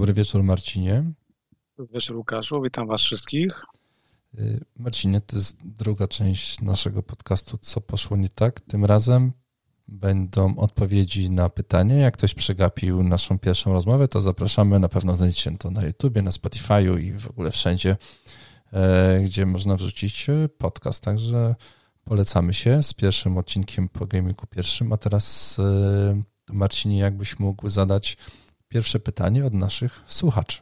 Dobry wieczór, Marcinie. Dobry wieczór, Łukaszu. Witam Was wszystkich. Y, Marcinie, to jest druga część naszego podcastu Co poszło nie tak. Tym razem będą odpowiedzi na pytanie. Jak ktoś przegapił naszą pierwszą rozmowę, to zapraszamy. Na pewno znajdziecie to na YouTubie, na Spotify'u i w ogóle wszędzie, e, gdzie można wrzucić podcast. Także polecamy się z pierwszym odcinkiem po Gamingu pierwszym. A teraz e, Marcinie, jakbyś mógł zadać pierwsze pytanie od naszych słuchaczy.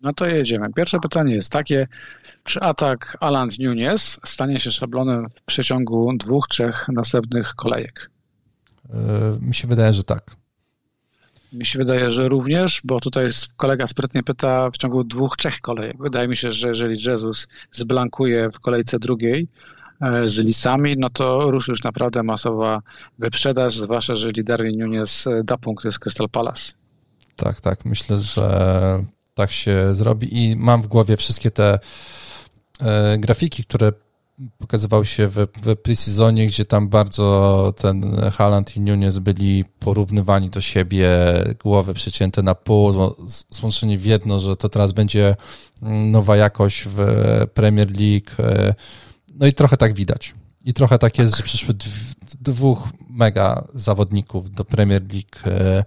No to jedziemy. Pierwsze pytanie jest takie, czy atak Alan Nunes stanie się szablonem w przeciągu dwóch, trzech następnych kolejek? Yy, mi się wydaje, że tak. Mi się wydaje, że również, bo tutaj kolega sprytnie pyta w ciągu dwóch, trzech kolejek. Wydaje mi się, że jeżeli Jezus zblankuje w kolejce drugiej e, z lisami, no to ruszy już naprawdę masowa wyprzedaż, zwłaszcza jeżeli Darwin Nunes e, da punkty z Crystal Palace. Tak, tak. Myślę, że tak się zrobi i mam w głowie wszystkie te e, grafiki, które pokazywały się w, w pre-seasonie, gdzie tam bardzo ten Haaland i Nunes byli porównywani do siebie, głowy przecięte na pół, złączeni w jedno, że to teraz będzie mm, nowa jakość w Premier League. E, no i trochę tak widać. I trochę tak jest, że przyszły dwóch mega zawodników do Premier League e,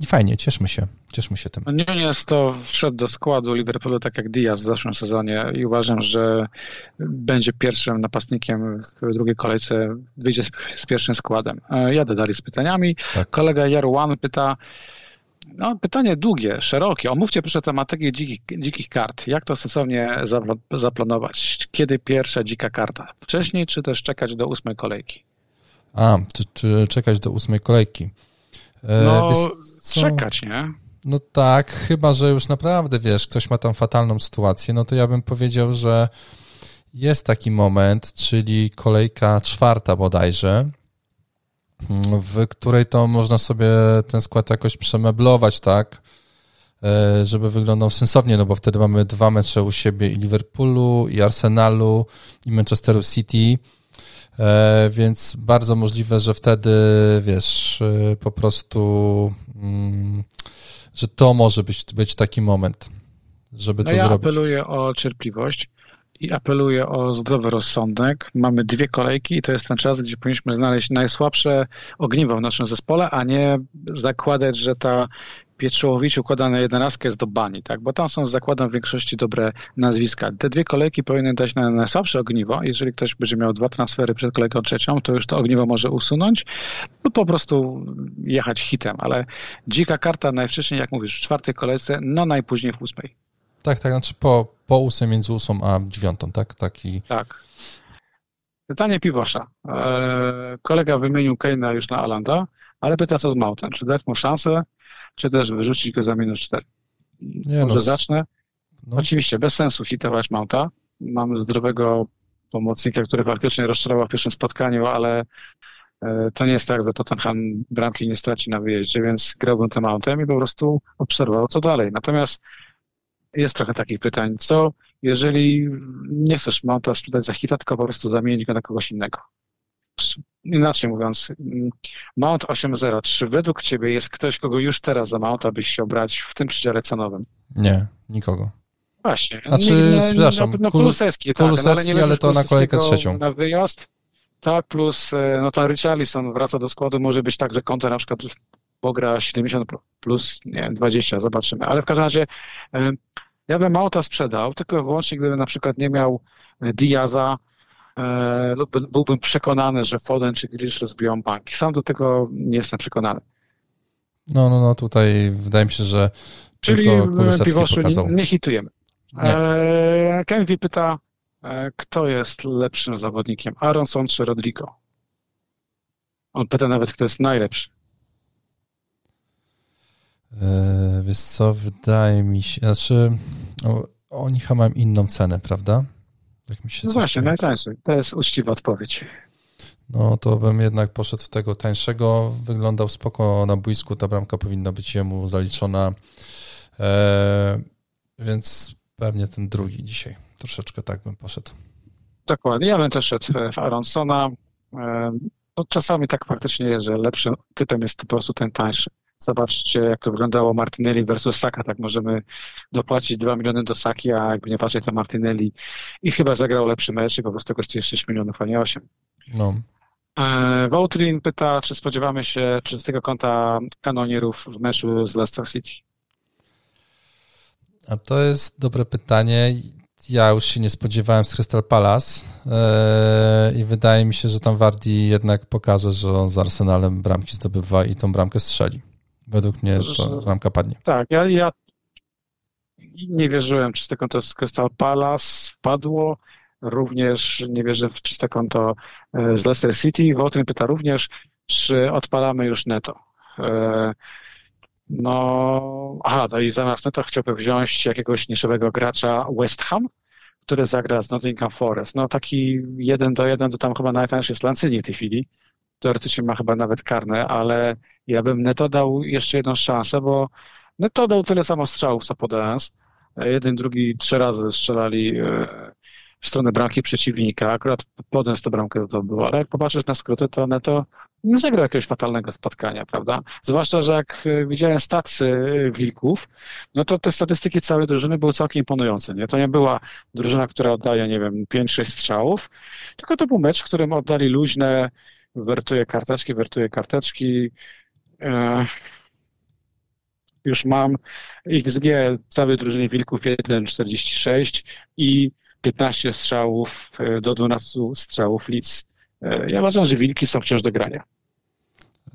i fajnie, cieszmy się. Cieszmy się tym. Nie jest to wszedł do składu Liverpoolu tak jak Diaz w zeszłym sezonie i uważam, że będzie pierwszym napastnikiem w drugiej kolejce, wyjdzie z, z pierwszym składem. E, jadę dalej z pytaniami. Tak. Kolega Jarwan pyta, no, pytanie długie, szerokie. Omówcie proszę tematykę dzikich, dzikich kart. Jak to sensownie zaplanować? Kiedy pierwsza dzika karta? Wcześniej, czy też czekać do ósmej kolejki? A, czy, czy czekać do ósmej kolejki? E, no, czekać, nie? No tak, chyba, że już naprawdę, wiesz, ktoś ma tam fatalną sytuację, no to ja bym powiedział, że jest taki moment, czyli kolejka czwarta bodajże, w której to można sobie ten skład jakoś przemeblować, tak, e, żeby wyglądał sensownie, no bo wtedy mamy dwa mecze u siebie i Liverpoolu, i Arsenalu, i Manchesteru City, więc bardzo możliwe, że wtedy, wiesz, e, po prostu mm, że to może być, być taki moment, żeby no to ja zrobić. Ja apeluję o cierpliwość i apeluję o zdrowy rozsądek. Mamy dwie kolejki i to jest ten czas, gdzie powinniśmy znaleźć najsłabsze ogniwo w naszym zespole, a nie zakładać, że ta Pietrzołowicz układa na jedenastkę jest do bani, tak? bo tam są zakładam w większości dobre nazwiska. Te dwie kolejki powinny dać na najsłabsze ogniwo. Jeżeli ktoś będzie miał dwa transfery przed kolejką trzecią, to już to ogniwo może usunąć lub po prostu jechać hitem, ale dzika karta najwcześniej, jak mówisz, w czwartej kolejce, no najpóźniej w ósmej. Tak, tak, znaczy po, po ósmej między ósmą a dziewiątą, tak? Taki... Tak. Pytanie Piwosza. Eee, kolega wymienił Keina już na Alanda, ale pyta co z Mautem. Czy dać mu szansę? czy też wyrzucić go za minus 4. Nie, Może no, zacznę. No. Oczywiście bez sensu hitować Mounta. Mamy zdrowego pomocnika, który faktycznie rozczarował w pierwszym spotkaniu, ale e, to nie jest tak, że Tottenham bramki nie straci na wyjeździe, więc grałbym tym Mountem i po prostu obserwował, co dalej. Natomiast jest trochę takich pytań, co jeżeli nie chcesz Mounta sprzedać za hita, tylko po prostu zamienić go na kogoś innego inaczej mówiąc, Mount 8.0, czy według Ciebie jest ktoś, kogo już teraz za Mounta byś chciał brać w tym przedziale cenowym? Nie, nikogo. Właśnie. Znaczy, nie, nie, przepraszam, no, no Kulusewski, tak, Kulusewski, ale, ale to na kolejkę trzecią. Na wyjazd, tak, plus e, no to Richarlison wraca do składu, może być tak, że konto na przykład pogra 70 plus, nie 20, zobaczymy. Ale w każdym razie e, ja bym Mauta sprzedał, tylko wyłącznie gdyby na przykład nie miał Diaza, E, lub byłbym przekonany, że Foden czy Grealish rozbiją banki. Sam do tego nie jestem przekonany. No, no, no, tutaj wydaje mi się, że Czyli Piwoszu nie, nie hitujemy. Nie. E, Kenvi pyta, e, kto jest lepszym zawodnikiem, Aronson czy Rodrigo? On pyta nawet, kto jest najlepszy. E, wiesz co, wydaje mi się, znaczy o, oni chyba mają inną cenę, prawda? Jak mi się no właśnie, najtańszy. To jest uczciwa odpowiedź. No to bym jednak poszedł w tego tańszego. Wyglądał spoko na boisku, ta bramka powinna być jemu zaliczona. Eee, więc pewnie ten drugi dzisiaj. Troszeczkę tak bym poszedł. Dokładnie. Ja bym też szedł w Aronsona. Eee, no, czasami tak faktycznie jest, że lepszym typem jest po prostu ten tańszy. Zobaczcie, jak to wyglądało Martinelli versus Saka. Tak możemy dopłacić 2 miliony do Saki, a jakby nie patrzeć, to Martinelli i chyba zagrał lepszy mecz i po prostu kosztuje 6 milionów, a nie 8. No. E, Woutrin pyta, czy spodziewamy się czystego konta kanonierów w meczu z Leicester City? A to jest dobre pytanie. Ja już się nie spodziewałem z Crystal Palace e, i wydaje mi się, że tam Wardi jednak pokaże, że on z Arsenalem bramki zdobywa i tą bramkę strzeli. Według mnie to bramka padnie. Tak, ja, ja nie wierzyłem, czyste konto z Crystal Palace wpadło. Również nie wierzę w czyste konto e, z Leicester City. Wołtyn pyta również, czy odpalamy już neto. E, no, aha, no i zamiast neto chciałbym wziąć jakiegoś niszowego gracza West Ham, który zagra z Nottingham Forest. No taki jeden do jeden to tam chyba najtańszy jest Lancyni w tej chwili. Teoretycznie ma chyba nawet karne, ale ja bym neto dał jeszcze jedną szansę, bo neto dał tyle samo strzałów, co Podens. Jeden, drugi, trzy razy strzelali e, w stronę bramki przeciwnika. Akurat Podens tę bramkę to było, ale jak popatrzysz na skróty, to neto nie zagrał jakiegoś fatalnego spotkania, prawda? Zwłaszcza, że jak e, widziałem stacy e, Wilków, no to te statystyki całej drużyny były całkiem imponujące, nie? To nie była drużyna, która oddaje, nie wiem, 5-6 strzałów, tylko to był mecz, w którym oddali luźne, wertuje karteczki, wertuje karteczki, e, już mam XG całej drużyny Wilków 1,46 i 15 strzałów do 12 strzałów Leeds ja uważam, że wilki są wciąż do grania.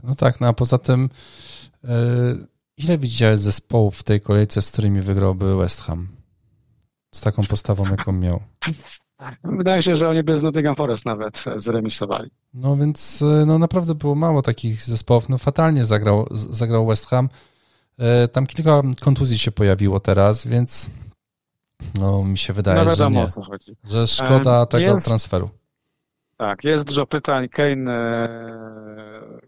No tak, no a poza tym yy, ile widziałeś zespołów w tej kolejce, z którymi wygrałby West Ham? Z taką postawą, jaką miał. Wydaje się, że oni bez Nottingham Forest nawet zremisowali. No więc e, no naprawdę było mało takich zespołów. No fatalnie zagrał, zagrał West Ham. E, tam kilka kontuzji się pojawiło teraz, więc no mi się wydaje, no wiadomo, że nie. Że szkoda tego jest, transferu. Tak, jest dużo pytań. Kane e,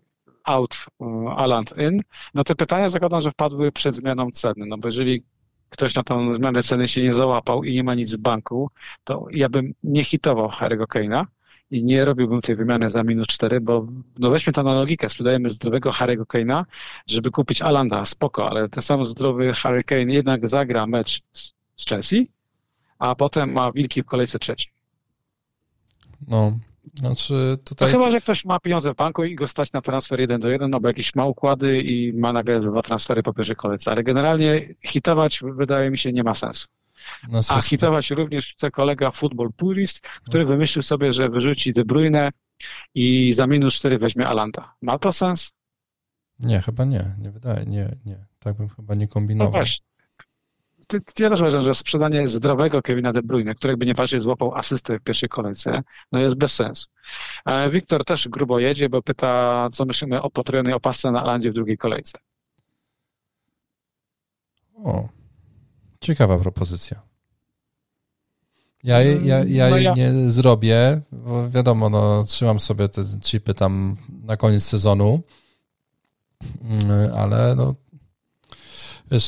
out, e, Aland in. No te pytania zakładam, że wpadły przed zmianą ceny, no bo jeżeli ktoś na tą zmianę ceny się nie załapał i nie ma nic w banku, to ja bym nie hitował Harry'ego Kane'a i nie robiłbym tej wymiany za minus 4, bo no weźmy to na logikę, sprzedajemy zdrowego Harry'ego Kane'a, żeby kupić Alanda, spoko, ale ten sam zdrowy Harry Kane jednak zagra mecz z Chelsea, a potem ma wilki w kolejce trzeciej. No, znaczy tutaj... No chyba, że ktoś ma pieniądze w banku i go stać na transfer jeden do jeden, no bo jakieś ma układy i ma nagle dwa transfery po pierwszej kolejce, ale generalnie hitować wydaje mi się nie ma sensu. No, A hitować również chce kolega Football Purist, który no. wymyślił sobie, że wyrzuci De Bruyne i za minus 4 weźmie Alanta. Ma to sens? Nie, chyba nie. Nie wydaje, nie, nie. Tak bym chyba nie kombinował. No właśnie ja też uważam, że sprzedanie zdrowego Kevina De Bruyne, który by nie patrzeć złapał asystę w pierwszej kolejce, no jest bez sensu. Wiktor też grubo jedzie, bo pyta, co myślimy o potrójnej opasce na Alandzie w drugiej kolejce. O, ciekawa propozycja. Ja, ja, ja, no ja... nie zrobię, bo wiadomo, no, trzymam sobie te chipy tam na koniec sezonu, mm, ale no,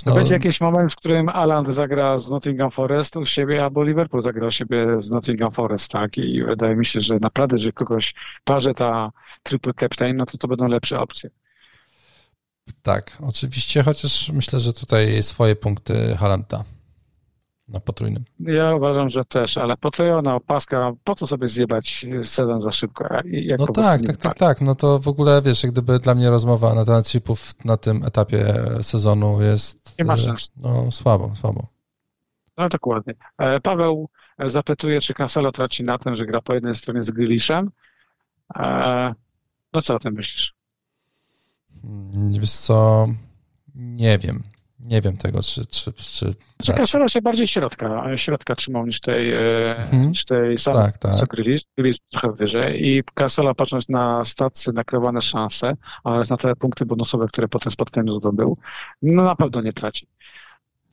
no... Będzie jakiś moment, w którym Alan zagra z Nottingham Forest u siebie, albo Liverpool zagra u siebie z Nottingham Forest, tak? I wydaje mi się, że naprawdę, że kogoś parzy ta triple captain, no to to będą lepsze opcje. Tak, oczywiście, chociaż myślę, że tutaj swoje punkty Halanta na potrójnym. Ja uważam, że też, ale potrojona opaska, po co sobie zjebać sezon za szybko? No tak, tak, tak, tak. No to w ogóle, wiesz, jak gdyby dla mnie rozmowa na temat chipów na tym etapie sezonu jest... Nie ma sensu. No słabo, słabo. No dokładnie. E, Paweł zapytuje, czy Cancelo traci na tym, że gra po jednej stronie z Grealishem. E, no co o tym myślisz? Hmm, wiesz co, nie wiem. Nie wiem tego, czy... czy, czy Cancelo się bardziej środka, środka trzymał niż tej, hmm. niż tej sam, tak, tak. Grillish, trochę wyżej i Cancelo patrząc na stacje, nakrywane szanse, ale na te punkty bonusowe, które po tym spotkaniu zdobył, no na pewno nie traci.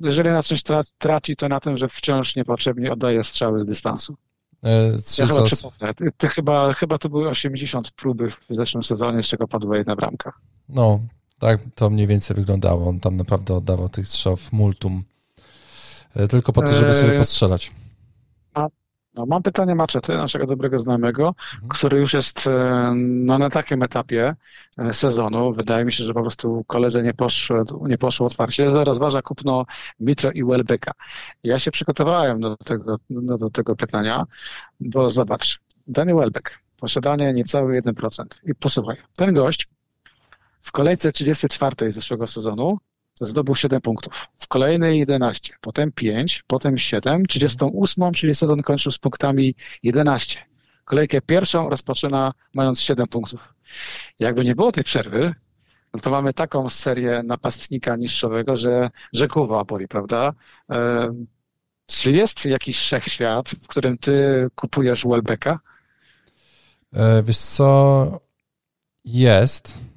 Jeżeli na czymś tra traci, to na tym, że wciąż niepotrzebnie oddaje strzały z dystansu. E, ja chyba przypomnę, ty chyba, chyba to były 80 próby w zeszłym sezonie, z czego padła jedna bramka. No, tak to mniej więcej wyglądało. On tam naprawdę oddawał tych strzałów multum. E, tylko po to, żeby sobie e, postrzelać. No, mam pytanie Maczety, naszego dobrego znajomego, mhm. który już jest e, no, na takim etapie sezonu. Wydaje mi się, że po prostu koledze nie poszło, nie poszło otwarcie. Rozważa kupno Mitro i Welbecka. Ja się przygotowałem do tego, no, do tego pytania, bo zobacz, Daniel Welbeck, posiadanie niecały 1%. I posłuchaj, ten gość w kolejce 34 zeszłego sezonu zdobył 7 punktów. W kolejnej 11, potem 5, potem 7, 38, czyli sezon kończył z punktami 11. Kolejkę pierwszą rozpoczyna mając 7 punktów. Jakby nie było tej przerwy, no to mamy taką serię napastnika niższowego, że, że głowa boli, prawda? Czy jest jakiś wszechświat, w którym ty kupujesz Welbecka? E, wiesz co, jest.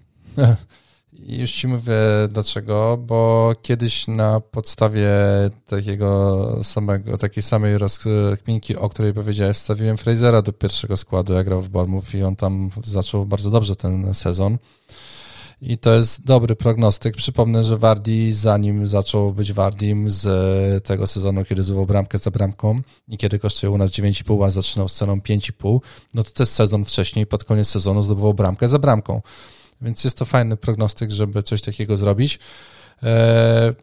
Już ci mówię dlaczego, bo kiedyś na podstawie takiego samego, takiej samej rozkminki, o której powiedziałeś, wstawiłem Frasera do pierwszego składu, jak grał w Bournemouth i on tam zaczął bardzo dobrze ten sezon. I to jest dobry prognostyk. Przypomnę, że Wardi, zanim zaczął być Wardim z tego sezonu, kiedy zdobył bramkę za bramką i kiedy kosztuje u nas 9,5, a zaczynał z ceną 5,5, no to też sezon wcześniej, pod koniec sezonu zdobywał bramkę za bramką. Więc jest to fajny prognostyk, żeby coś takiego zrobić. Eee,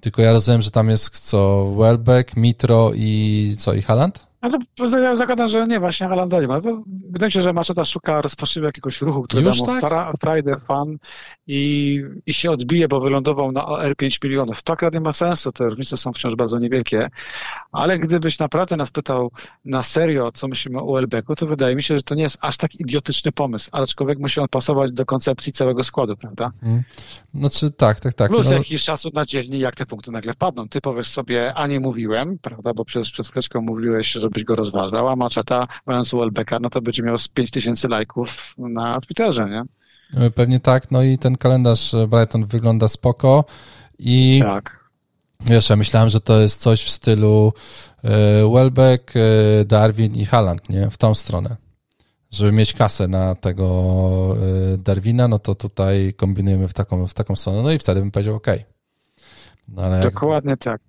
tylko ja rozumiem, że tam jest co Welbeck, Mitro i co i Haland? No to zakładam, że nie, właśnie Halanda nie ma. Wydaje mi się, że Maczeta szuka rozpaczliwie jakiegoś ruchu, który Już da mu tak? Friday fan i, i się odbije, bo wylądował na OR 5 milionów. To akurat nie ma sensu, te różnice są wciąż bardzo niewielkie, ale gdybyś naprawdę nas pytał na serio, co myślimy o Welbecku, to wydaje mi się, że to nie jest aż tak idiotyczny pomysł, aczkolwiek musi on pasować do koncepcji całego składu, prawda? Hmm. Znaczy tak, tak, tak. Plus no... jakiś szacun na dzielni, jak te punkty nagle wpadną. Ty powiesz sobie, a nie mówiłem, prawda, bo przez, przez chwileczkę mówiłeś, żebyś go rozważał, a Maczeta mając Welbecka, no to będzie miał z 5000 lajków na Twitterze, nie? E, pewnie tak, no i ten kalendarz e, Brighton wygląda spoko i tak. Wiesz, ja myślałem, że to jest coś w stylu e, Welbeck, Darwin i Haaland, nie? W tą stronę. Żeby mieć kasę na tego Darwina, no to tutaj kombinujemy w taką, w taką stronę. No i wtedy bym powiedział OK. No, Dokładnie tak.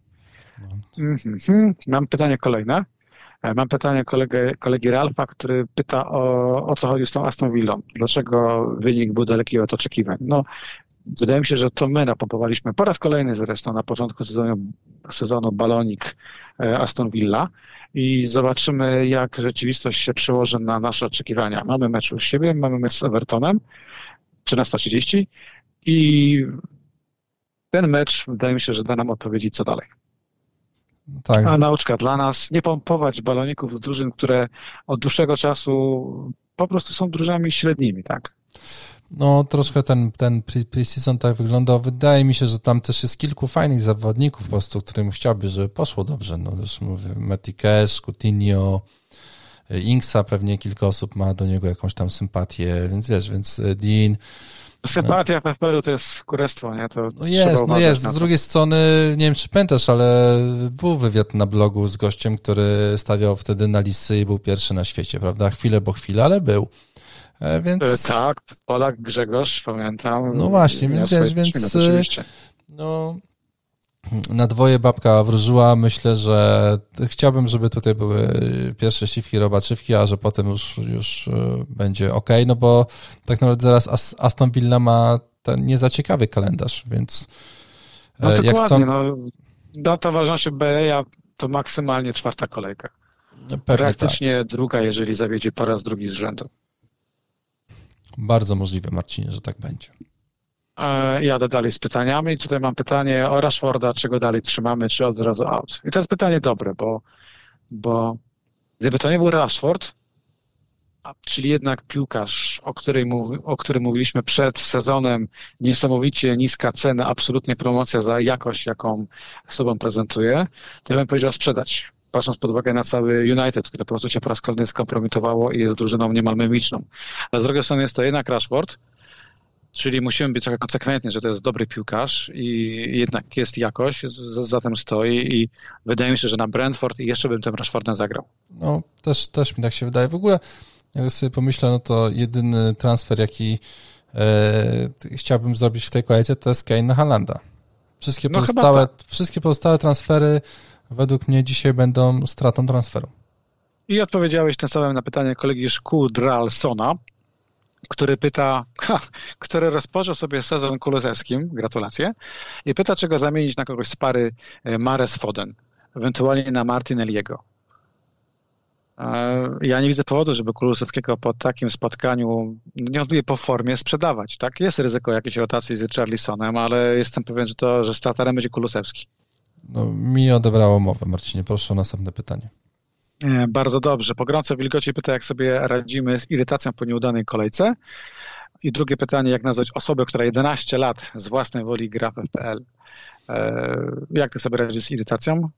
No. Mhm. Mam pytanie kolejne. E, mam pytanie kolegę, kolegi Ralfa, który pyta o, o co chodzi z tą Aston Villą. Dlaczego wynik był daleki od oczekiwań? No, wydaje mi się, że to my napompowaliśmy po raz kolejny zresztą na początku sezonu, sezonu balonik e, Aston Villa i zobaczymy, jak rzeczywistość się przełoży na nasze oczekiwania. Mamy mecz u siebie, mamy mecz z Evertonem 13.30 i ten mecz wydaje mi się, że da nam odpowiedzi, co dalej. Tak. A nauczka dla nas, nie pompować baloników z drużyn, które od dłuższego czasu po prostu są drużynami średnimi, tak? No, troszkę ten, ten pre-season tak wygląda. Wydaje mi się, że tam też jest kilku fajnych zawodników po prostu, którym chciałby, żeby poszło dobrze. No, już mówię, Matty Cash, Coutinho, Inksa pewnie kilka osób ma do niego jakąś tam sympatię, więc wiesz, więc Dean, Sympatia w FPL-u to jest kurestwo, nie? To no jest, no jest. Z drugiej strony, nie wiem czy pamiętasz, ale był wywiad na blogu z gościem, który stawiał wtedy na listy i był pierwszy na świecie, prawda? Chwilę bo chwilę, ale był. E, więc... E, tak, Polak Grzegorz, pamiętam. No właśnie, więc wiesz, więc no na dwoje babka wróżyła. Myślę, że chciałbym, żeby tutaj były pierwsze siwki, robaczywki, a że potem już, już e, będzie ok, no bo tak naprawdę zaraz Aston Villa ma ten niezaciekawy kalendarz, więc e, no jak chcą... no, data ważności BEA to maksymalnie czwarta kolejka. Pewnie Praktycznie tak. druga, jeżeli zawiedzie po raz drugi z rzędu. Bardzo możliwe, Marcinie, że tak będzie. E, jadę dalej z pytaniami. Tutaj mam pytanie o Rashforda, czy go dalej trzymamy, czy od razu out. I to jest pytanie dobre, bo, bo gdyby to nie był Rashford, czyli jednak piłkarz, o, której mówi, o którym mówiliśmy przed sezonem, niesamowicie niska cena, absolutnie promocja za jakość, jaką sobą prezentuje, to ja bym powiedział sprzedać. Patrząc pod uwagę na cały United, które po prostu się po raz kolejny skompromitowało i jest drużyną niemal memiczną. Ale z drugiej strony jest to jednak Rashford, Czyli musimy być trochę konsekwentni, że to jest dobry piłkarz i jednak jest jakość, za tym stoi i wydaje mi się, że na Brentford i jeszcze bym tym Rashfordem zagrał. No, też, też mi tak się wydaje. W ogóle, jak sobie pomyślę, no to jedyny transfer, jaki e, chciałbym zrobić w tej kolejce, to jest Kane na Halanda. Wszystkie, no pozostałe, tak. wszystkie pozostałe transfery według mnie dzisiaj będą stratą transferu. I odpowiedziałeś tym samym na pytanie kolegi Szkudralsona, który pyta, który rozpoczął sobie sezon kulozewskim, gratulacje, i pyta, czy go zamienić na kogoś z pary e, Mares Foden, ewentualnie na Martinelliego. E, ja nie widzę powodu, żeby Kulusewskiego po takim spotkaniu, nie odbije po formie, sprzedawać. Tak? Jest ryzyko jakiejś rotacji z Charlisonem, ale jestem pewien, że to, że starterem będzie Kulusewski. No, mi odebrało mowę, Marcinie. Proszę o następne pytanie. E, bardzo dobrze. Pogrące wilgoci pyta, jak sobie radzimy z irytacją po nieudanej kolejce. I drugie pytanie, jak nazwać osobę, która 11 lat z własnej woli gra w FPL. E, jak ty sobie radzisz z irytacją?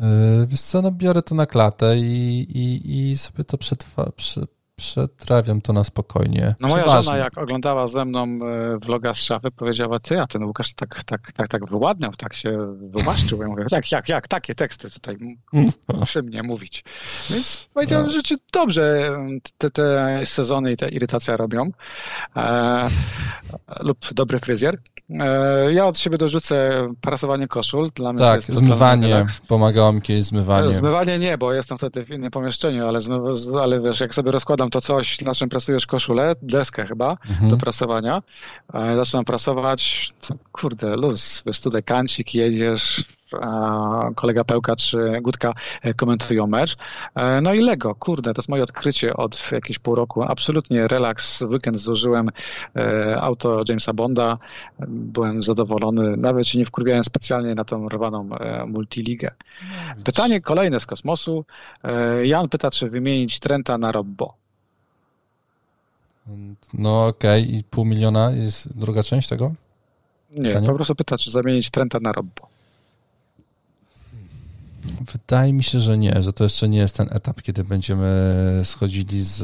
E, wiesz co, no biorę to na klatę i, i, i sobie to przetrwa, prze, przetrawiam to na spokojnie. No moja Przeważnie. żona, jak oglądała ze mną e, vloga z szafy, powiedziała, ty, a ten Łukasz tak, tak, tak, tak wyładniał, tak się wymaszczył. Ja mówię, jak, jak, jak, takie teksty tutaj przy mnie mówić. Więc powiedziałem, no. że ci dobrze te, te sezony i te irytacja robią. E, lub dobry fryzjer. E, ja od siebie dorzucę prasowanie koszul. Dla mnie tak, zmywanie. Pomagało mi kiedyś zmywanie. Zmywanie nie, bo jestem wtedy w innym pomieszczeniu, ale, zmy, ale wiesz, jak sobie rozkładam to coś, na czym prasujesz koszulę, deskę chyba mhm. do prasowania, e, zaczynam prasować, kurde, luz, wiesz, tutaj kancik, jedziesz, kolega Pełka czy Gutka e, komentują mecz. E, no i Lego, kurde, to jest moje odkrycie od jakiegoś pół roku. Absolutnie relaks. W weekend złożyłem e, auto Jamesa Bonda. Byłem zadowolony. Nawet się nie wkurwiałem specjalnie na tą rwaną multiligę. Pytanie kolejne z kosmosu. Jan pyta, czy wymienić Trenta na Robbo. No okej, okay. i pół miliona jest druga część tego? Nie, Pytanie? po prostu pyta, czy zamienić Trenta na Robbo. Wydaje mi się, że nie, że to jeszcze nie jest ten etap, kiedy będziemy schodzili z,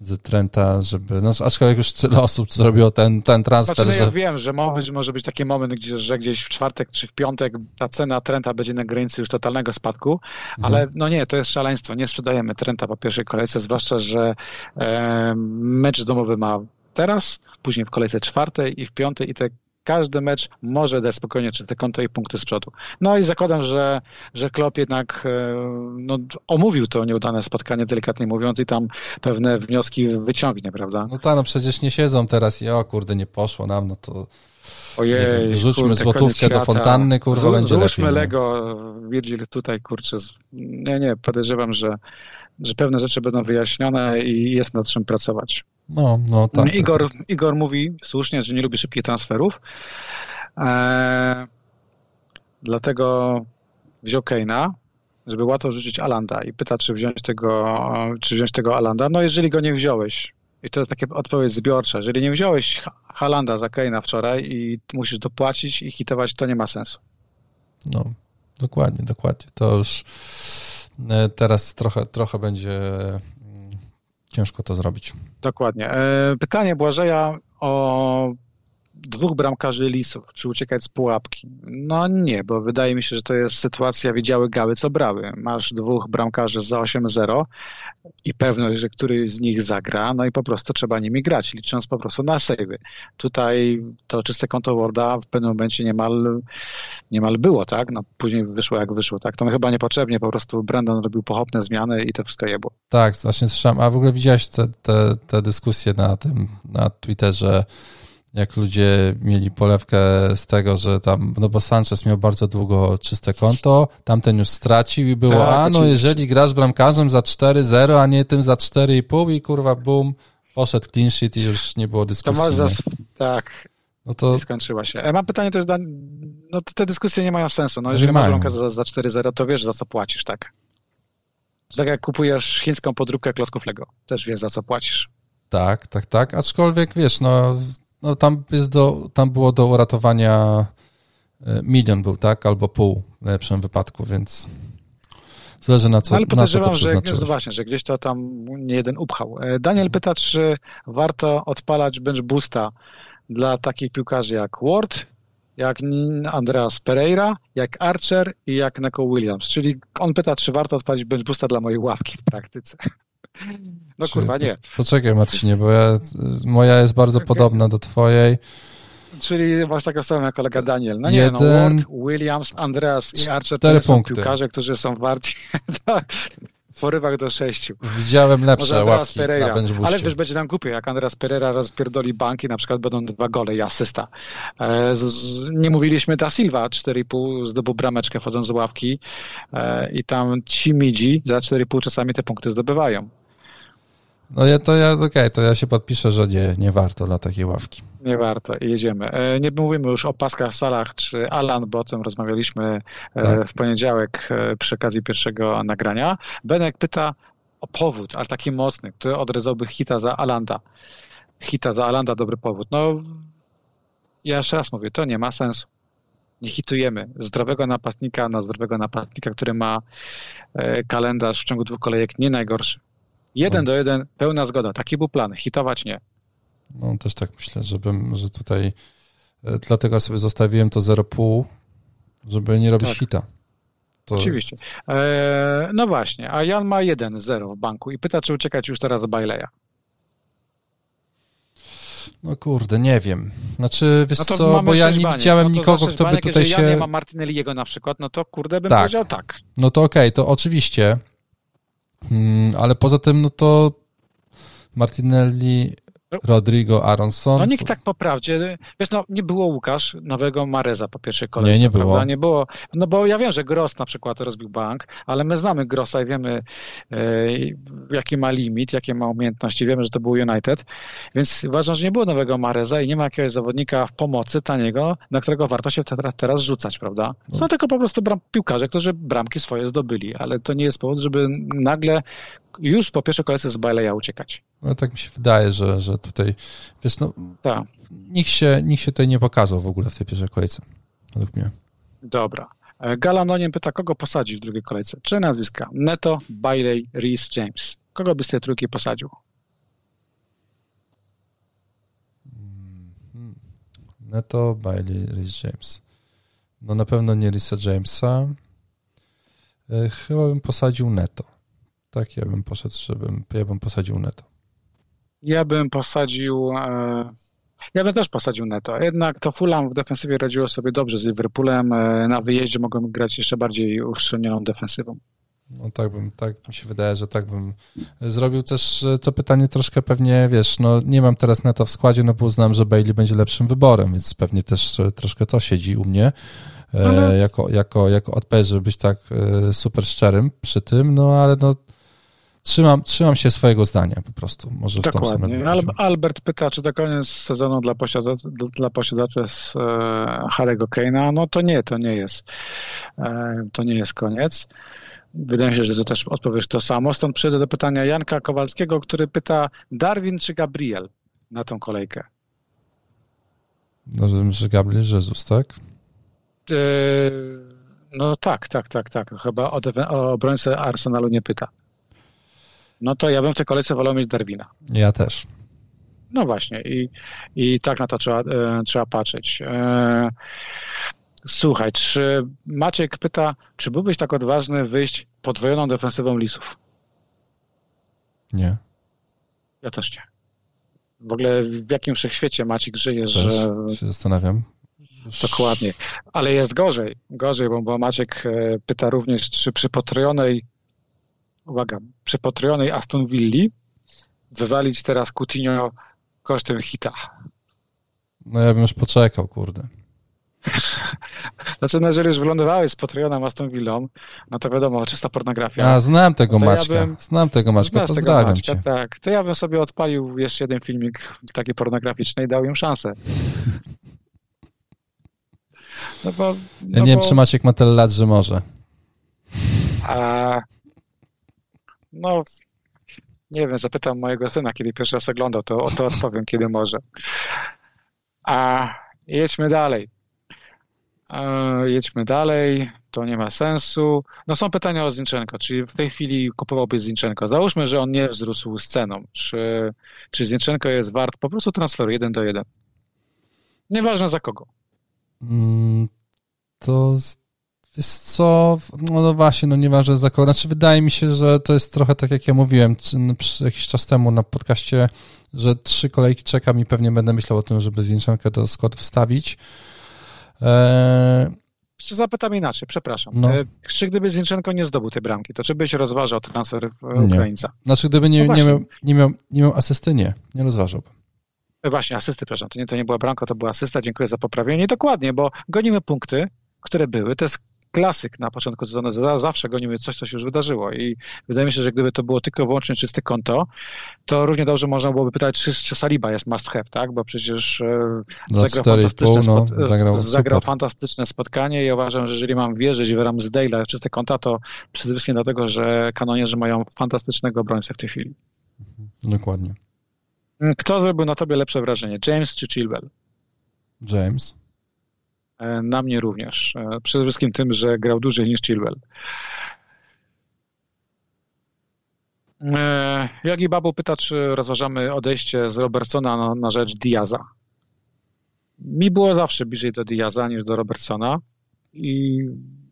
z Trenta, żeby. No, aczkolwiek już tyle osób zrobiło ten, ten transfer. Znaczy, no, ja że... wiem, że może być, może być taki moment, gdzie, że gdzieś w czwartek czy w piątek ta cena Trenta będzie na granicy już totalnego spadku, mhm. ale no nie, to jest szaleństwo. Nie sprzedajemy Trenta po pierwszej kolejce, zwłaszcza, że e, mecz domowy ma teraz, później w kolejce czwartej i w piątej i te każdy mecz może dać spokojnie te konto i punkty z przodu. No i zakładam, że, że Klopp jednak e, no, omówił to nieudane spotkanie, delikatnie mówiąc, i tam pewne wnioski wyciągnie, prawda? No tak, no przecież nie siedzą teraz i o kurde, nie poszło nam, no to Ojej, wiem, rzućmy kurde, złotówkę do fontanny, kurwa, będzie lepiej. Rzućmy Lego, Virgil tutaj, kurczę, nie, nie, podejrzewam, że, że pewne rzeczy będą wyjaśnione i jest nad czym pracować. No, no tak. Igor, tak. Igor mówi słusznie, że nie lubi szybkich transferów. Eee, dlatego wziął Keina, żeby łatwo rzucić Alanda i pyta, czy wziąć tego, czy wziąć tego Alanda. No jeżeli go nie wziąłeś, i to jest takie odpowiedź zbiorcza, jeżeli nie wziąłeś Halanda za Keina wczoraj i musisz dopłacić i hitować, to nie ma sensu. No, dokładnie, dokładnie. To już e, teraz trochę, trochę będzie ciężko to zrobić. Dokładnie. E, pytanie Błażeja o dwóch bramkarzy lisów, czy uciekać z pułapki? No nie, bo wydaje mi się, że to jest sytuacja widziały gały, co brały. Masz dwóch bramkarzy za 8-0 i pewność, że któryś z nich zagra, no i po prostu trzeba nimi grać, licząc po prostu na savey. Tutaj to czyste konto Worda w pewnym momencie niemal, niemal było, tak? No później wyszło jak wyszło, tak? To chyba niepotrzebnie, po prostu Brandon robił pochopne zmiany i to wszystko jebło. Tak, właśnie słyszałem, a w ogóle widziałeś te, te, te dyskusje na tym, na Twitterze, jak ludzie mieli polewkę z tego, że tam, no bo Sanchez miał bardzo długo czyste konto, tamten już stracił i było, tak, a no jeżeli grasz bramkarzem za 4-0, a nie tym za 4,5 i kurwa bum, poszedł clean sheet i już nie było dyskusji. To za, tak, no to... skończyła się. E, mam pytanie też, no te dyskusje nie mają sensu, no jeżeli masz bramkarza za, za 4-0, to wiesz za co płacisz, tak? Tak jak kupujesz chińską podróbkę klocków Lego, też wiesz za co płacisz. Tak, tak, tak, aczkolwiek wiesz, no no tam, jest do, tam było do uratowania e, milion był, tak? Albo pół w najlepszym wypadku, więc zależy na co, no, ale na co to że, no właśnie, że gdzieś to tam nie jeden upchał. E, Daniel pyta, czy warto odpalać bench boosta dla takich piłkarzy jak Ward, jak Andreas Pereira, jak Archer i jak Neko Williams. Czyli on pyta, czy warto odpalić bench boosta dla mojej ławki w praktyce. No Czy, kurwa, nie. Poczekaj Marcinie, bo ja, moja jest bardzo okay. podobna do twojej. Czyli masz taką samą jak kolega Daniel. No nie, no Ward, Williams, Andreas i Archer to są punkty. piłkarze, którzy są warci. porywach do sześciu. Widziałem lepsze ławki Pereira. na Ale wiesz, będzie nam głupio, jak Andreas Pereira rozpierdoli banki, na przykład będą dwa gole i asysta. E, z, z, nie mówiliśmy da Silva, 4,5 zdobył brameczkę wchodząc z ławki e, i tam ci midzi za 4,5 czasami te punkty zdobywają. No ja, to ja, okej, okay, to ja się podpiszę, że nie, nie warto dla takiej ławki. Nie warto, jedziemy. E, nie mówimy już o Paskach Salach czy Alan, bo o tym rozmawialiśmy e, tak. w poniedziałek e, przy okazji pierwszego nagrania. Benek pyta o powód, ale taki mocny, który odrezałby hita za Alanda. Hita za Alanda, dobry powód. No, ja jeszcze raz mówię, to nie ma sensu. Nie hitujemy zdrowego napastnika na zdrowego napastnika, który ma kalendarz w ciągu dwóch kolejek nie najgorszy. Jeden no. do jeden, pełna zgoda. Taki był plan. Hitować nie. No też tak myślę, żebym, że tutaj e, dlatego sobie zostawiłem to 0,5, żeby nie robić tak. hita. To... Oczywiście. E, no właśnie, a Jan ma 1-0 w banku i pyta, czy uciekać już teraz z Baileya. No kurde, nie wiem. Znaczy, wiesz no co, bo ja nie widziałem no nikogo, kto by tutaj się... ja nie ma Martinelliego na przykład, no to kurde bym tak. powiedział tak. No to okej, okay, to oczywiście, ale poza tym, no to Martinelli Rodrigo Aronson. No nikt tak po prawdzie, wiesz, no nie było Łukasz nowego Mareza po pierwszej kolejce. Nie, nie było. Prawda? Nie było. No bo ja wiem, że Gross na przykład rozbił bank, ale my znamy Grossa i wiemy, e, jaki ma limit, jakie ma umiejętności. Wiemy, że to był United, więc uważam, że nie było nowego Mareza i nie ma jakiegoś zawodnika w pomocy taniego, na którego warto się teraz, teraz rzucać, prawda? Są no. tylko po prostu bram, piłkarze, którzy bramki swoje zdobyli, ale to nie jest powód, żeby nagle już po pierwszej kolejce z Baileya uciekać. No tak mi się wydaje, że, że tutaj, wiesz, no, tak. nikt, się, nikt się tutaj nie pokazał w ogóle w tej pierwszej kolejce, według mnie. Dobra. E, Galanoniem pyta, kogo posadzi w drugiej kolejce? Czy nazwiska? Neto, Bailey, Reese, James. Kogo by z tej trójki posadził? Hmm. Neto, Bailey, Reese, James. No na pewno nie Risa Jamesa. E, chyba bym posadził Neto. Tak, ja bym poszedł, żebym, ja bym posadził Neto. Ja bym posadził. E, ja bym też posadził Neto. Jednak to Fulham w defensywie radziło sobie dobrze z Liverpoolem. E, na wyjeździe mogą grać jeszcze bardziej uszczelnioną defensywą. No tak bym, tak mi się wydaje, że tak bym zrobił. Też e, to pytanie troszkę pewnie, wiesz, no nie mam teraz Neto w składzie, no bo uznam, że Bailey będzie lepszym wyborem, więc pewnie też troszkę to siedzi u mnie. Mhm. jako, jako, jako odpowiedź, żeby być tak super szczerym przy tym, no ale no trzymam, trzymam się swojego zdania po prostu. Może Dokładnie. Al Albert pyta, czy to koniec sezonu dla, posiadaczy, dla posiadaczy z e, Harry'ego Kane'a. No to nie, to nie jest. E, to nie jest koniec. Wydaje mi się, że to też odpowiesz to samo. Stąd przejdę do pytania Janka Kowalskiego, który pyta Darwin czy Gabriel na tą kolejkę? No, że Gabriel Jezus, tak? E, no tak, tak, tak, tak. Chyba o, o obrońcę Arsenalu nie pyta no to ja bym w tej kolejce wolał mieć Darwina. Ja też. No właśnie i, i tak na to trzeba, e, trzeba patrzeć. E, słuchaj, czy Maciek pyta, czy byłbyś tak odważny wyjść podwojoną defensywą Lisów? Nie. Ja też nie. W ogóle w jakim wszechświecie Maciek żyje, że... się zastanawiam. Dokładnie. Ale jest gorzej. Gorzej, bo, bo Maciek e, pyta również, czy przy potrojonej uwaga, przepotrojonej Aston Villi wywalić teraz Coutinho kosztem hita. No ja bym już poczekał, kurde. Znaczy, no jeżeli już wylądowałeś z potrojoną Aston Villą, no to wiadomo, czysta pornografia. A, znam tego no Maćka, ja bym... znam tego Maćka, pozdrawiam tego Maćka, cię. Tak, to ja bym sobie odpalił jeszcze jeden filmik taki pornograficzny i dał im szansę. No bo, no ja nie bo... wiem, czy Maciek ma tyle lat, że może. A no, nie wiem, zapytam mojego syna, kiedy pierwszy raz oglądał, to, to odpowiem, kiedy może. A jedźmy dalej. E, jedźmy dalej, to nie ma sensu. No są pytania o Zinchenko, czyli w tej chwili kupowałbyś Zinchenko. Załóżmy, że on nie wzrósł z ceną. Czy, czy Zinchenko jest wart po prostu transferu jeden do jeden? Nieważne za kogo. Mm, to Wiesz co, no, no właśnie, no nieważne za kogo. Znaczy wydaje mi się, że to jest trochę tak jak ja mówiłem no, jakiś czas temu na podcaście, że trzy kolejki czekam i pewnie będę myślał o tym, żeby Zinczenkę do składu wstawić. Eee, Zapytam inaczej, przepraszam. No. E, czy gdyby Zinchenko nie zdobył tej bramki, to czy byś rozważał transfer w Ukraińca? Znaczy, gdyby nie, no nie, miał, nie, miał, nie miał asysty, nie, nie rozważałbym. E, właśnie, asysty, przepraszam, to nie, to nie była bramka, to była asysta, dziękuję za poprawienie. Dokładnie, bo gonimy punkty, które były, to jest klasyk na początku sezonu, zawsze gonimy coś, co się już wydarzyło i wydaje mi się, że gdyby to było tylko wyłącznie czyste konto, to równie dobrze można byłoby pytać, czy, czy Saliba jest must have, tak? Bo przecież e, zagrał, fantastyczne, no, zagrał, zagrał fantastyczne spotkanie i uważam, że jeżeli mam wierzyć w Ramsdale'a czyste konta, to przede wszystkim dlatego, że kanonierzy mają fantastycznego obrońcę w tej chwili. Dokładnie. Kto zrobił na tobie lepsze wrażenie, James czy Chilwell? James. E, na mnie również. E, przede wszystkim tym, że grał dłużej niż Chilwell. E, Jogi Babu pyta, czy rozważamy odejście z Robertsona na, na rzecz Diaza. Mi było zawsze bliżej do Diaza niż do Robertsona i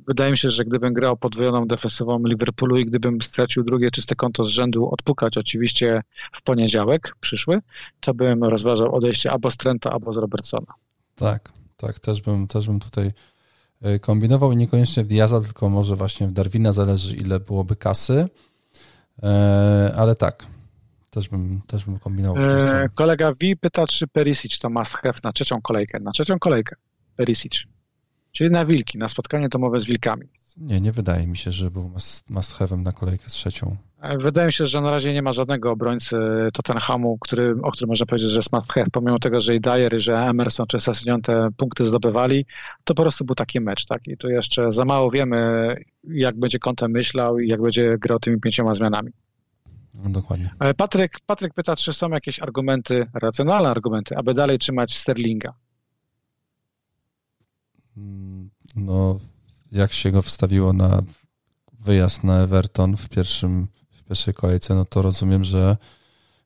wydaje mi się, że gdybym grał podwojoną defensywą Liverpoolu i gdybym stracił drugie czyste konto z rzędu, odpukać oczywiście w poniedziałek przyszły, to bym rozważał odejście albo z Trenta, albo z Robertsona. Tak, tak, też bym, też bym tutaj e, kombinował i niekoniecznie w Diaza, tylko może właśnie w Darwina, zależy ile byłoby kasy, e, ale tak, też bym, też bym kombinował. E, kolega V pyta, czy Perisic to must have na trzecią kolejkę. Na trzecią kolejkę Perisic. Czyli na wilki, na spotkanie domowe z wilkami. Nie, nie wydaje mi się, że był must, must have'em na kolejkę trzecią. Wydaje mi się, że na razie nie ma żadnego obrońcy Tottenhamu, który, o którym można powiedzieć, że jest must have. Pomimo tego, że i Dyer, że Emerson czy Sessignon te punkty zdobywali, to po prostu był taki mecz. Tak? I tu jeszcze za mało wiemy, jak będzie kątem myślał i jak będzie grał tymi pięcioma zmianami. No, dokładnie. E, Patryk, Patryk pyta, czy są jakieś argumenty, racjonalne argumenty, aby dalej trzymać Sterlinga? Mm, no, jak się go wstawiło na wyjazd na Everton w pierwszym pierwszej kolejce, no to rozumiem, że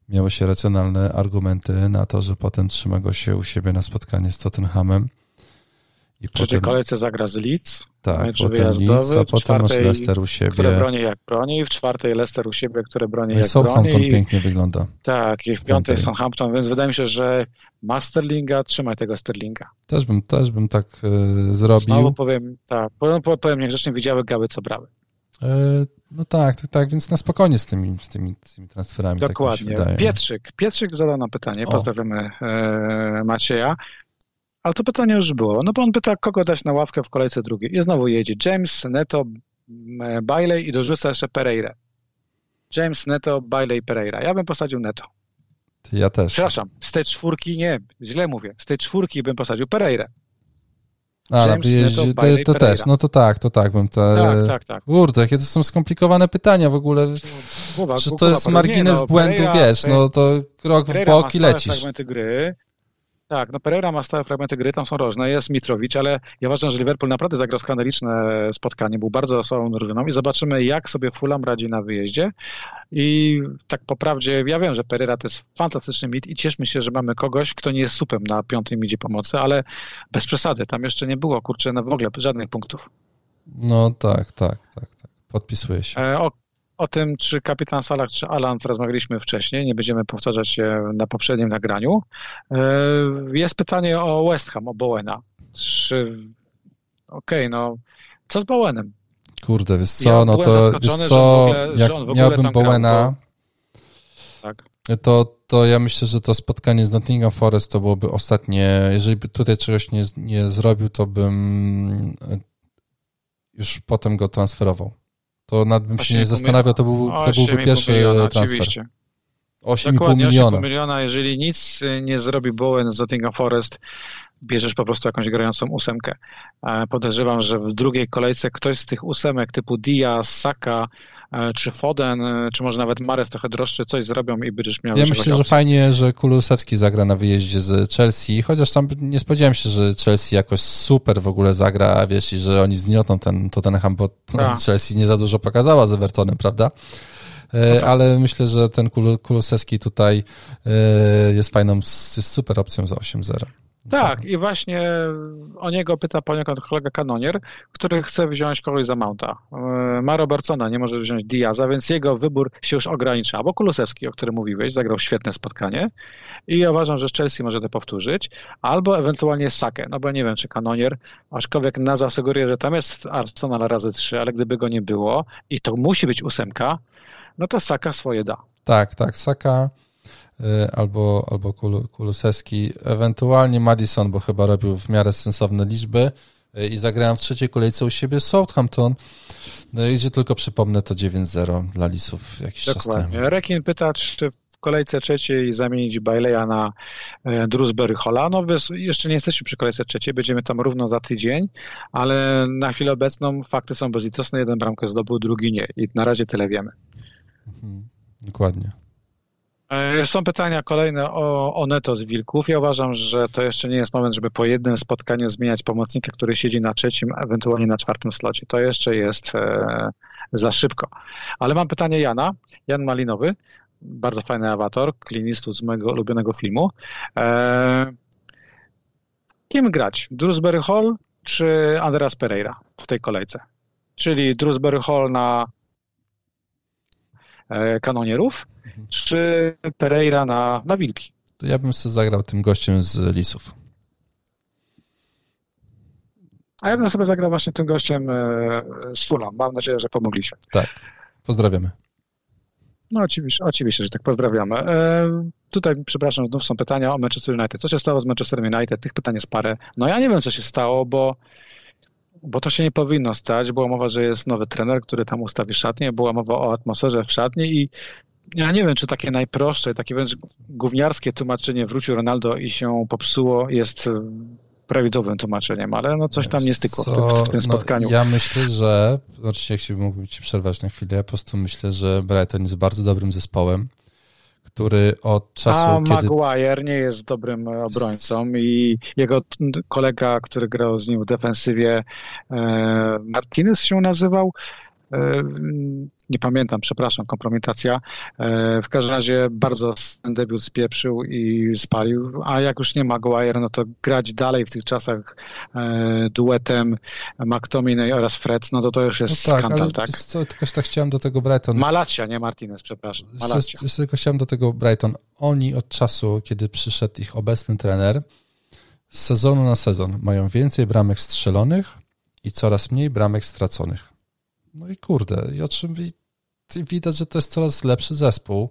miały się racjonalne argumenty na to, że potem trzyma go się u siebie na spotkanie z Tottenhamem. I w trzeciej kolejce zagra z Leeds. Tak, potem Leeds, a potem masz Leicester u siebie. Które broni jak broni, w czwartej Leicester u siebie, które broni no jak Southampton broni. pięknie wygląda. Tak, i w, piątej Southampton, więc wydaje mi się, że ma Sterlinga, trzymaj tego Sterlinga. Też bym, też bym tak y, zrobił. Znowu powiem, tak, powiem, powiem niegrzecznie, widziały gały, co brały. Y, no tak, tak, tak, więc na spokojnie z tymi, z tymi, z tymi transferami. Tak Dokładnie. Tak Pietrzyk. Pietrzyk zadał nam pytanie, pozdrawiamy e, Macieja. Ale to pytanie już było. No bo on pyta, kogo dać na ławkę w kolejce drugiej. I znowu jedzie James, Neto, Bailey i dorzuca jeszcze Pereira. James, Neto, Bailey, Pereira. Ja bym posadził Neto. Ja też. Przepraszam, z tej czwórki nie, źle mówię. Z tej czwórki bym posadził Pereira. A, na wyjeździe, to, to też, no to tak, to tak bym to... Tak, tak, tak. Kurde, jakie to są skomplikowane pytania w ogóle. Głowa, Czy to jest margines no, błędu, Pereira, wiesz, no to krok w bok i lecisz. fragmenty gry, tak, no Pereira ma stałe fragmenty gry, tam są różne, jest Mitrowicz, ale ja uważam, że Liverpool naprawdę zagrał skandaliczne spotkanie, był bardzo słabą drużyną i zobaczymy, jak sobie Fulham radzi na wyjeździe i tak po prawdzie, ja wiem, że Pereira to jest fantastyczny mit i cieszmy się, że mamy kogoś, kto nie jest supem na piątej midzie pomocy, ale bez przesady, tam jeszcze nie było, kurczę, w ogóle żadnych punktów. No tak, tak, tak, tak. podpisuję się. E, o, o tym, czy kapitan Salah, czy Alan rozmawialiśmy wcześniej, nie będziemy powtarzać się na poprzednim nagraniu. E, jest pytanie o West Ham, o Bowena. Czy... Okej, okay, no co z Bowenem? Kurde, wiesz co, ja no to wiesz co, ogóle, jak miałbym Bowena, tak. to, to ja myślę, że to spotkanie z Nottingham Forest to byłoby ostatnie, jeżeli by tutaj czegoś nie, nie zrobił, to bym już potem go transferował to nad bym się nie zastanawiał, to, był, to byłby pierwszy miliona, transfer. Oczywiście. 8,5 miliona. 8,5 miliona, jeżeli nic nie zrobi Bowen z Nottingham Forest, bierzesz po prostu jakąś grającą ósemkę. Podejrzewam, że w drugiej kolejce ktoś z tych ósemek typu Diaz, Saka, E, czy Foden, e, czy może nawet Mares trochę droższy, coś zrobią i będziesz miał... Ja myślę, że fajnie, że Kulusewski zagra na wyjeździe z Chelsea, chociaż sam nie spodziewałem się, że Chelsea jakoś super w ogóle zagra, wiesz, i że oni zgniotą ten Tottenham, bo tak. Chelsea nie za dużo pokazała z Evertonem, prawda? E, tak. ale myślę, że ten Kulusewski tutaj jest fajną, jest super opcją za 8-0. Tak, i właśnie o niego pyta poniekąd kolega kanonier, który chce wziąć kogoś za Mounta. E, ma Robertsona, nie może wziąć Diaza, więc jego wybór się już ogranicza. Albo Kulusewski, o którym mówiłeś, zagrał świetne spotkanie i uważam, że Chelsea może to powtórzyć, albo ewentualnie Sakę, no bo nie wiem, czy kanonier, aczkolwiek nazwa sugeruje, że tam jest Arsenal razy trzy, ale gdyby go nie było i to musi być ósemka, no to Saka swoje da. Tak, tak, Saka y, albo, albo Kulusewski, ewentualnie Madison, bo chyba robił w miarę sensowne liczby y, i zagrałem w trzeciej kolejce u siebie Southampton, no, gdzie tylko przypomnę to 9-0 dla Lisów jakiś Dokładnie. czas temu. Rekin pyta, czy w kolejce trzeciej zamienić Baileya na e, Drusberry Hola. No jeszcze nie jesteśmy przy kolejce trzeciej, będziemy tam równo za tydzień, ale na chwilę obecną fakty są bezlitosne. Jeden bramkę zdobył, drugi nie. I na razie tyle wiemy. Mhm. Dokładnie. E, są pytania kolejne o, o neto z Wilków. Ja uważam, że to jeszcze nie jest moment, żeby po jednym spotkaniu zmieniać pomocnika, który siedzi na trzecim, ewentualnie na czwartym slocie. To jeszcze jest e, za szybko. Ale mam pytanie Jana, Jan Malinowy, bardzo fajny awator, klinistu z mojego ulubionego filmu. E, kim grać? Drewsbury Hall czy Andreas Pereira w tej kolejce? Czyli Drewsbury Hall na kanonierów, mhm. czy Pereira na, na Wilki. To ja bym sobie zagrał tym gościem z Lisów. A ja bym sobie zagrał właśnie tym gościem e, z Fulham. Mam nadzieję, że pomogli się. Tak. Pozdrawiamy. No oczywiście, oczywiście, że tak pozdrawiamy. E, tutaj, przepraszam, znów są pytania o Manchester United. Co się stało z Manchester United? Tych pytań jest parę. No ja nie wiem, co się stało, bo bo to się nie powinno stać. Była mowa, że jest nowy trener, który tam ustawi szatnię, była mowa o atmosferze w szatni i ja nie wiem, czy takie najprostsze, takie wręcz gówniarskie tłumaczenie wrócił Ronaldo i się popsuło jest prawidłowym tłumaczeniem, ale no coś tam nie stykło w, tym, w tym no, spotkaniu. No, ja myślę, że, oczywiście jak się mógłbym ci przerwać na chwilę, ja po prostu myślę, że Brighton jest bardzo dobrym zespołem który od czasu, A kiedy... Maguire nie jest dobrym obrońcą i jego kolega, który grał z nim w defensywie, e, Martinez się nazywał, e, nie pamiętam, przepraszam, kompromitacja. E, w każdym razie bardzo ten debiut spieprzył i spalił, a jak już nie ma Maguire, no to grać dalej w tych czasach e, duetem McTominay oraz Fred, no to to już jest no tak, skandal, tak? Co, tylko tak chciałem do tego Brighton. Malacia, nie Martinez, przepraszam. Malacia. Tylko chciałem do tego Brighton. Oni od czasu, kiedy przyszedł ich obecny trener, z sezonu na sezon mają więcej bramek strzelonych i coraz mniej bramek straconych. No i kurde, i o czym widać, że to jest coraz lepszy zespół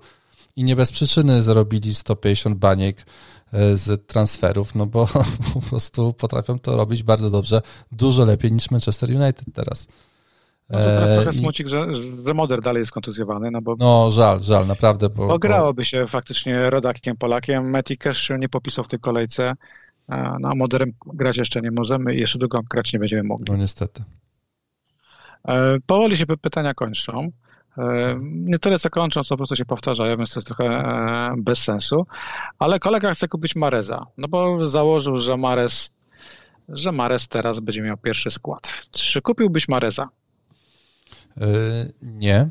i nie bez przyczyny zarobili 150 baniek e, z transferów, no bo po prostu potrafią to robić bardzo dobrze, dużo lepiej niż Manchester United teraz. No to teraz trochę e, smucik, że, że Moder dalej jest kontuzjowany, no bo... No żal, żal, naprawdę, bo... bo grałoby się faktycznie rodakiem, Polakiem, Meti Cash nie popisał w tej kolejce, no a Moderem grać jeszcze nie możemy i jeszcze długo grać nie będziemy mogli. No niestety. E, powoli się pytania kończą. E, nie tyle co kończą, co po prostu się powtarzają, więc to jest trochę e, bez sensu. Ale kolega chce kupić Mareza, no bo założył, że Marez, że Marez teraz będzie miał pierwszy skład. Czy kupiłbyś Mareza? Nie.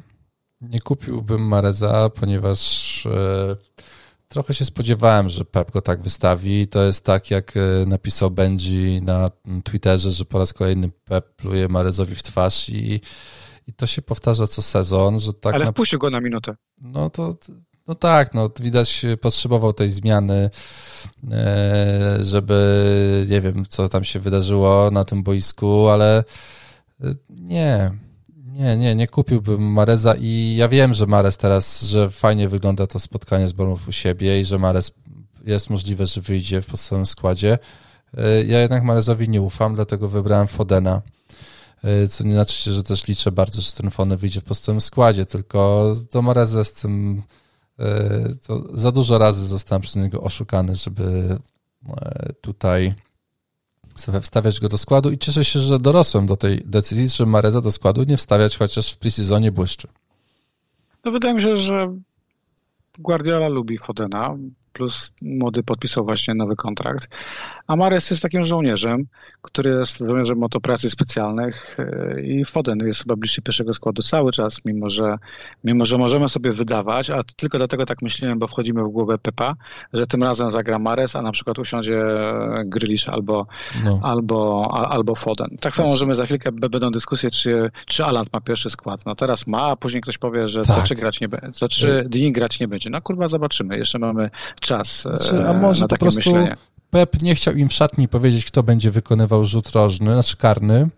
Nie kupiłbym Mareza, ponieważ Trochę się spodziewałem, że Pep go tak wystawi. To jest tak, jak e, napisał Benji na Twitterze, że po raz kolejny Pep pluje Marezowi w twarz i, i to się powtarza co sezon, że tak... Ale na... wpuścił go na minutę. No to... No tak, no widać potrzebował tej zmiany, e, żeby nie wiem, co tam się wydarzyło na tym boisku, ale e, nie, nie, nie, nie kupiłbym Mareza i ja wiem, że Marez teraz, że fajnie wygląda to spotkanie z Bormów u siebie i że Marez jest możliwe, że wyjdzie w podstawowym składzie. E, ja jednak Marezowi nie ufam, dlatego wybrałem Fodena. E, co nie znaczy, że też liczę bardzo, że ten Foden wyjdzie w podstawowym składzie, tylko do Mareza z tym e, za dużo razy zostałem przez niego oszukany, żeby tutaj wstawiać go do składu i cieszę się, że dorosłem do tej decyzji, że Mareza do składu nie wstawiać, chociaż w preseasonie błyszczy. No wydaje mi się, że Guardiola lubi Fodena. plus młody podpisał właśnie nowy kontrakt. A Mares jest takim żołnierzem, który jest żołnierzem operacji specjalnych e, i Foden jest chyba bliższy pierwszego składu cały czas, mimo że, mimo że możemy sobie wydawać, a tylko dlatego tak myślałem, bo wchodzimy w głowę Pepa, że tym razem zagra Mares, a na przykład usiądzie Grylisz albo, no. albo, albo Foden. Tak samo możemy za chwilkę będą dyskusje, czy, czy Alan ma pierwszy skład. No teraz ma, a później ktoś powie, że tak. co trzy grać nie będzie, co trzy dni grać nie będzie. No kurwa, zobaczymy. Jeszcze mamy czas znaczy, a może na takie po prostu myślenie. Pep nie chciał im w szatni powiedzieć, kto będzie wykonywał rzut rożny, znaczy karny.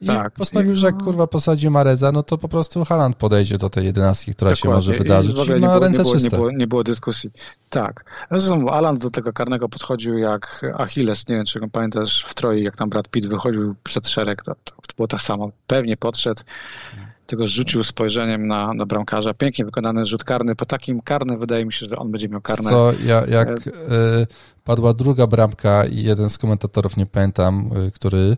I tak. postanowił, że jak kurwa posadzi Mareza, no to po prostu Haland podejdzie do tej jedenastki, która Dokładnie. się może wydarzyć. I, i ma ręce nie było, czyste. Nie było, nie było dyskusji. Tak. Zresztą Alan do tego karnego podchodził jak Achilles, nie wiem, czy pamiętasz w Troi, jak tam Brad Pitt wychodził przed szereg, to, to było tak samo. Pewnie podszedł tylko rzucił spojrzeniem na, na bramkarza. Pięknie wykonany rzut karny. Po takim karnym wydaje mi się, że on będzie miał karne. Co, ja, jak y, padła druga bramka i jeden z komentatorów, nie pamiętam, y, który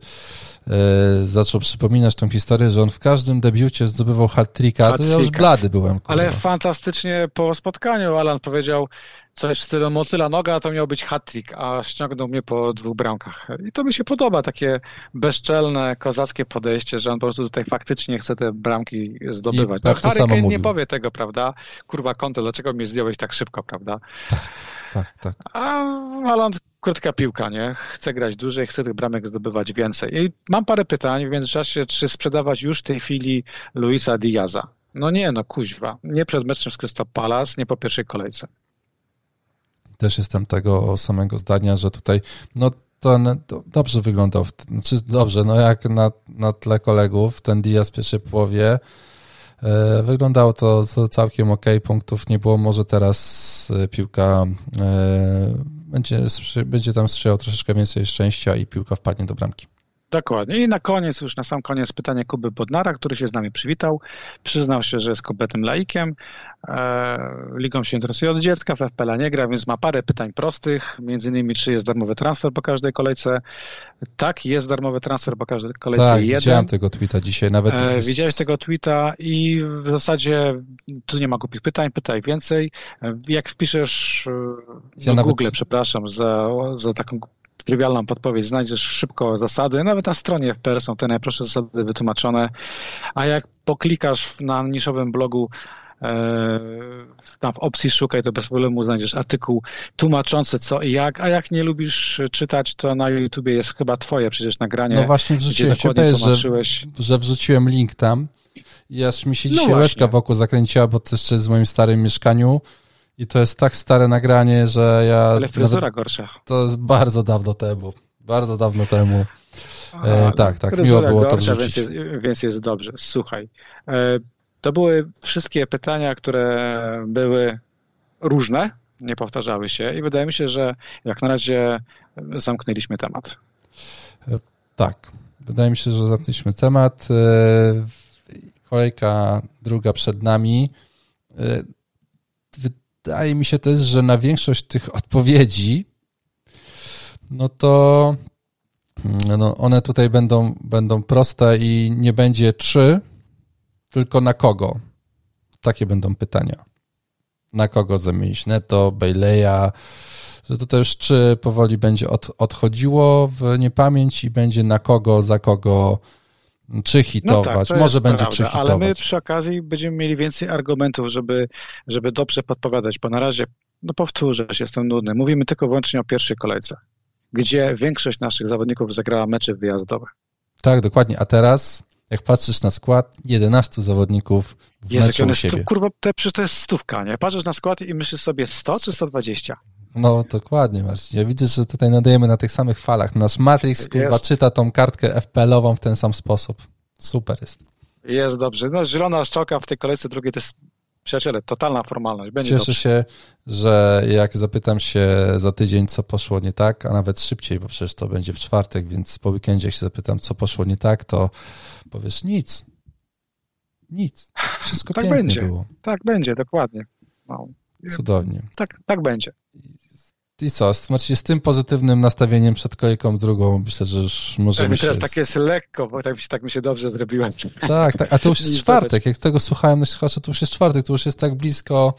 y, zaczął przypominać tą historię, że on w każdym debiucie zdobywał hat-tricka, to ja już blady byłem. Kurwa. Ale fantastycznie po spotkaniu Alan powiedział, coś w stylu motyla noga, to miał być hat-trick, a ściągnął mnie po dwóch bramkach. I to mi się podoba, takie bezczelne, kozackie podejście, że on po prostu tutaj faktycznie chce te bramki zdobywać. No, Harry Kane nie powie tego, prawda? Kurwa, konto, dlaczego mnie zdjąłeś tak szybko, prawda? Tak, tak. A Alan krótka piłka, nie? Chce grać dłużej, chce tych bramek zdobywać więcej. I mam parę pytań w międzyczasie, czy sprzedawać już w tej chwili Luisa Diaza? No nie, no kuźwa. Nie przed meczem z Crystal Palace, nie po pierwszej kolejce też jestem tego samego zdania, że tutaj no ten dobrze wyglądał, znaczy dobrze, no jak na, na tle kolegów, ten Diaz w pierwszej połowie wyglądało to całkiem ok, punktów nie było, może teraz e, piłka e, będzie, będzie tam sprzyjał troszeczkę więcej szczęścia i piłka wpadnie do bramki. Dokładnie. I na koniec, już na sam koniec pytanie Kuby Bodnara, który się z nami przywitał. Przyznał się, że jest kompletnym laikiem. E, ligą się interesuje od dziecka, w FPL nie gra, więc ma parę pytań prostych, między innymi czy jest darmowy transfer po każdej kolejce. Tak, jest darmowy transfer po każdej kolejce. Tak, jeden. widziałem tego tweeta dzisiaj, nawet... E, widziałeś tego tweeta i w zasadzie tu nie ma głupich pytań, pytaj więcej. Jak wpiszesz e, ja nawet... Google, przepraszam za, za taką trywialną podpowiedź, znajdziesz szybko zasady. Nawet na stronie FPR są te najprostsze zasady wytłumaczone. A jak poklikasz na niszowym blogu e, tam w opcji szukaj, to bez problemu znajdziesz artykuł tłumaczący co i jak, a jak nie lubisz czytać, to na YouTubie jest chyba twoje przecież nagranie. No właśnie wrzuciłem, się że, że wrzuciłem link tam i aż mi się no dzisiaj no wokół zakręciła, bo to jeszcze jest w moim starym mieszkaniu i to jest tak stare nagranie, że ja... Ale fryzura nawet, gorsza. To jest bardzo dawno temu. Bardzo dawno temu. e, tak, tak, miło było gorsza, to wrzucić. Więc jest, więc jest dobrze. Słuchaj, e, to były wszystkie pytania, które były różne, nie powtarzały się i wydaje mi się, że jak na razie zamknęliśmy temat. E, tak, wydaje mi się, że zamknęliśmy temat. E, kolejka druga przed nami. Wydaje mi się też, że na większość tych odpowiedzi, no to no one tutaj będą, będą proste i nie będzie czy, tylko na kogo. Takie będą pytania. Na kogo zamienić Neto, Baileya, że to też czy powoli będzie od, odchodziło w niepamięć i będzie na kogo, za kogo czy hitować, no tak, może będzie prawda, czy hitować. Ale my przy okazji będziemy mieli więcej argumentów, żeby, żeby dobrze podpowiadać, bo na razie, no powtórzę jestem nudny, mówimy tylko wyłącznie o pierwszej kolejce, gdzie większość naszych zawodników zagrała mecze wyjazdowe. Tak, dokładnie, a teraz jak patrzysz na skład, 11 zawodników w Jezu, meczu u siebie. kurwa, te, to jest stówka, nie? Patrzysz na skład i myślisz sobie 100 czy 120? No dokładnie, Marcin. Ja widzę, że tutaj nadajemy na tych samych falach. Nasz Matrix kurwa czyta tą kartkę FPL-ową w ten sam sposób. Super jest. Jest dobrze. No zielona szczoka w tej kolejce drugiej to jest Przyjaciele, totalna formalność. Będzie Cieszę dobrze. się, że jak zapytam się za tydzień, co poszło nie tak, a nawet szybciej, bo przecież to będzie w czwartek, więc po weekendzie, jak się zapytam, co poszło nie tak, to powiesz nic. Nic. Wszystko tak będzie. było. Tak będzie, dokładnie. No. Cudownie. Tak, tak będzie. I co, znaczy z tym pozytywnym nastawieniem przed kolejką drugą myślę, że już możemy tak, teraz się... tak jest lekko, bo tak, tak mi się dobrze zrobiło. Tak, tak, a to już jest czwartek, jak tego słuchałem, no to już jest czwartek, to już jest tak blisko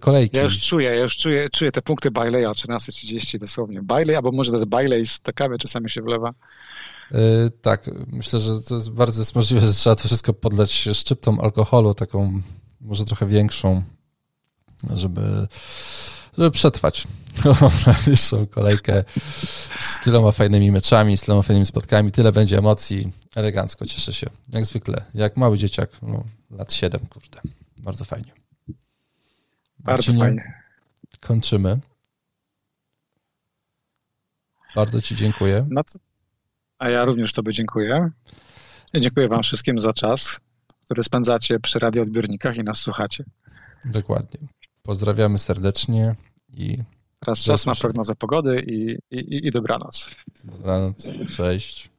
kolejki. Ja już czuję, ja już czuję, czuję te punkty Baileya o 13.30 dosłownie. Bailey, albo może jest Bailey z kawy czasami się wlewa. Tak, myślę, że to jest bardzo jest możliwe, że trzeba to wszystko podlać szczyptą alkoholu, taką może trochę większą, żeby, żeby przetrwać najbliższą kolejkę z tyloma fajnymi meczami, z tyloma fajnymi spotkami. Tyle będzie emocji. Elegancko, cieszę się. Jak zwykle. Jak mały dzieciak, no, lat 7, kurde. Bardzo fajnie. Bardzo Marcinie, fajnie. Kończymy. Bardzo Ci dziękuję. No to, a ja również Tobie dziękuję. Dziękuję Wam wszystkim za czas, który spędzacie przy radioodbiornikach i nas słuchacie. Dokładnie. Pozdrawiamy serdecznie i... Teraz czas na prognozę pogody i, i, i dobranoc. Dobranoc, cześć.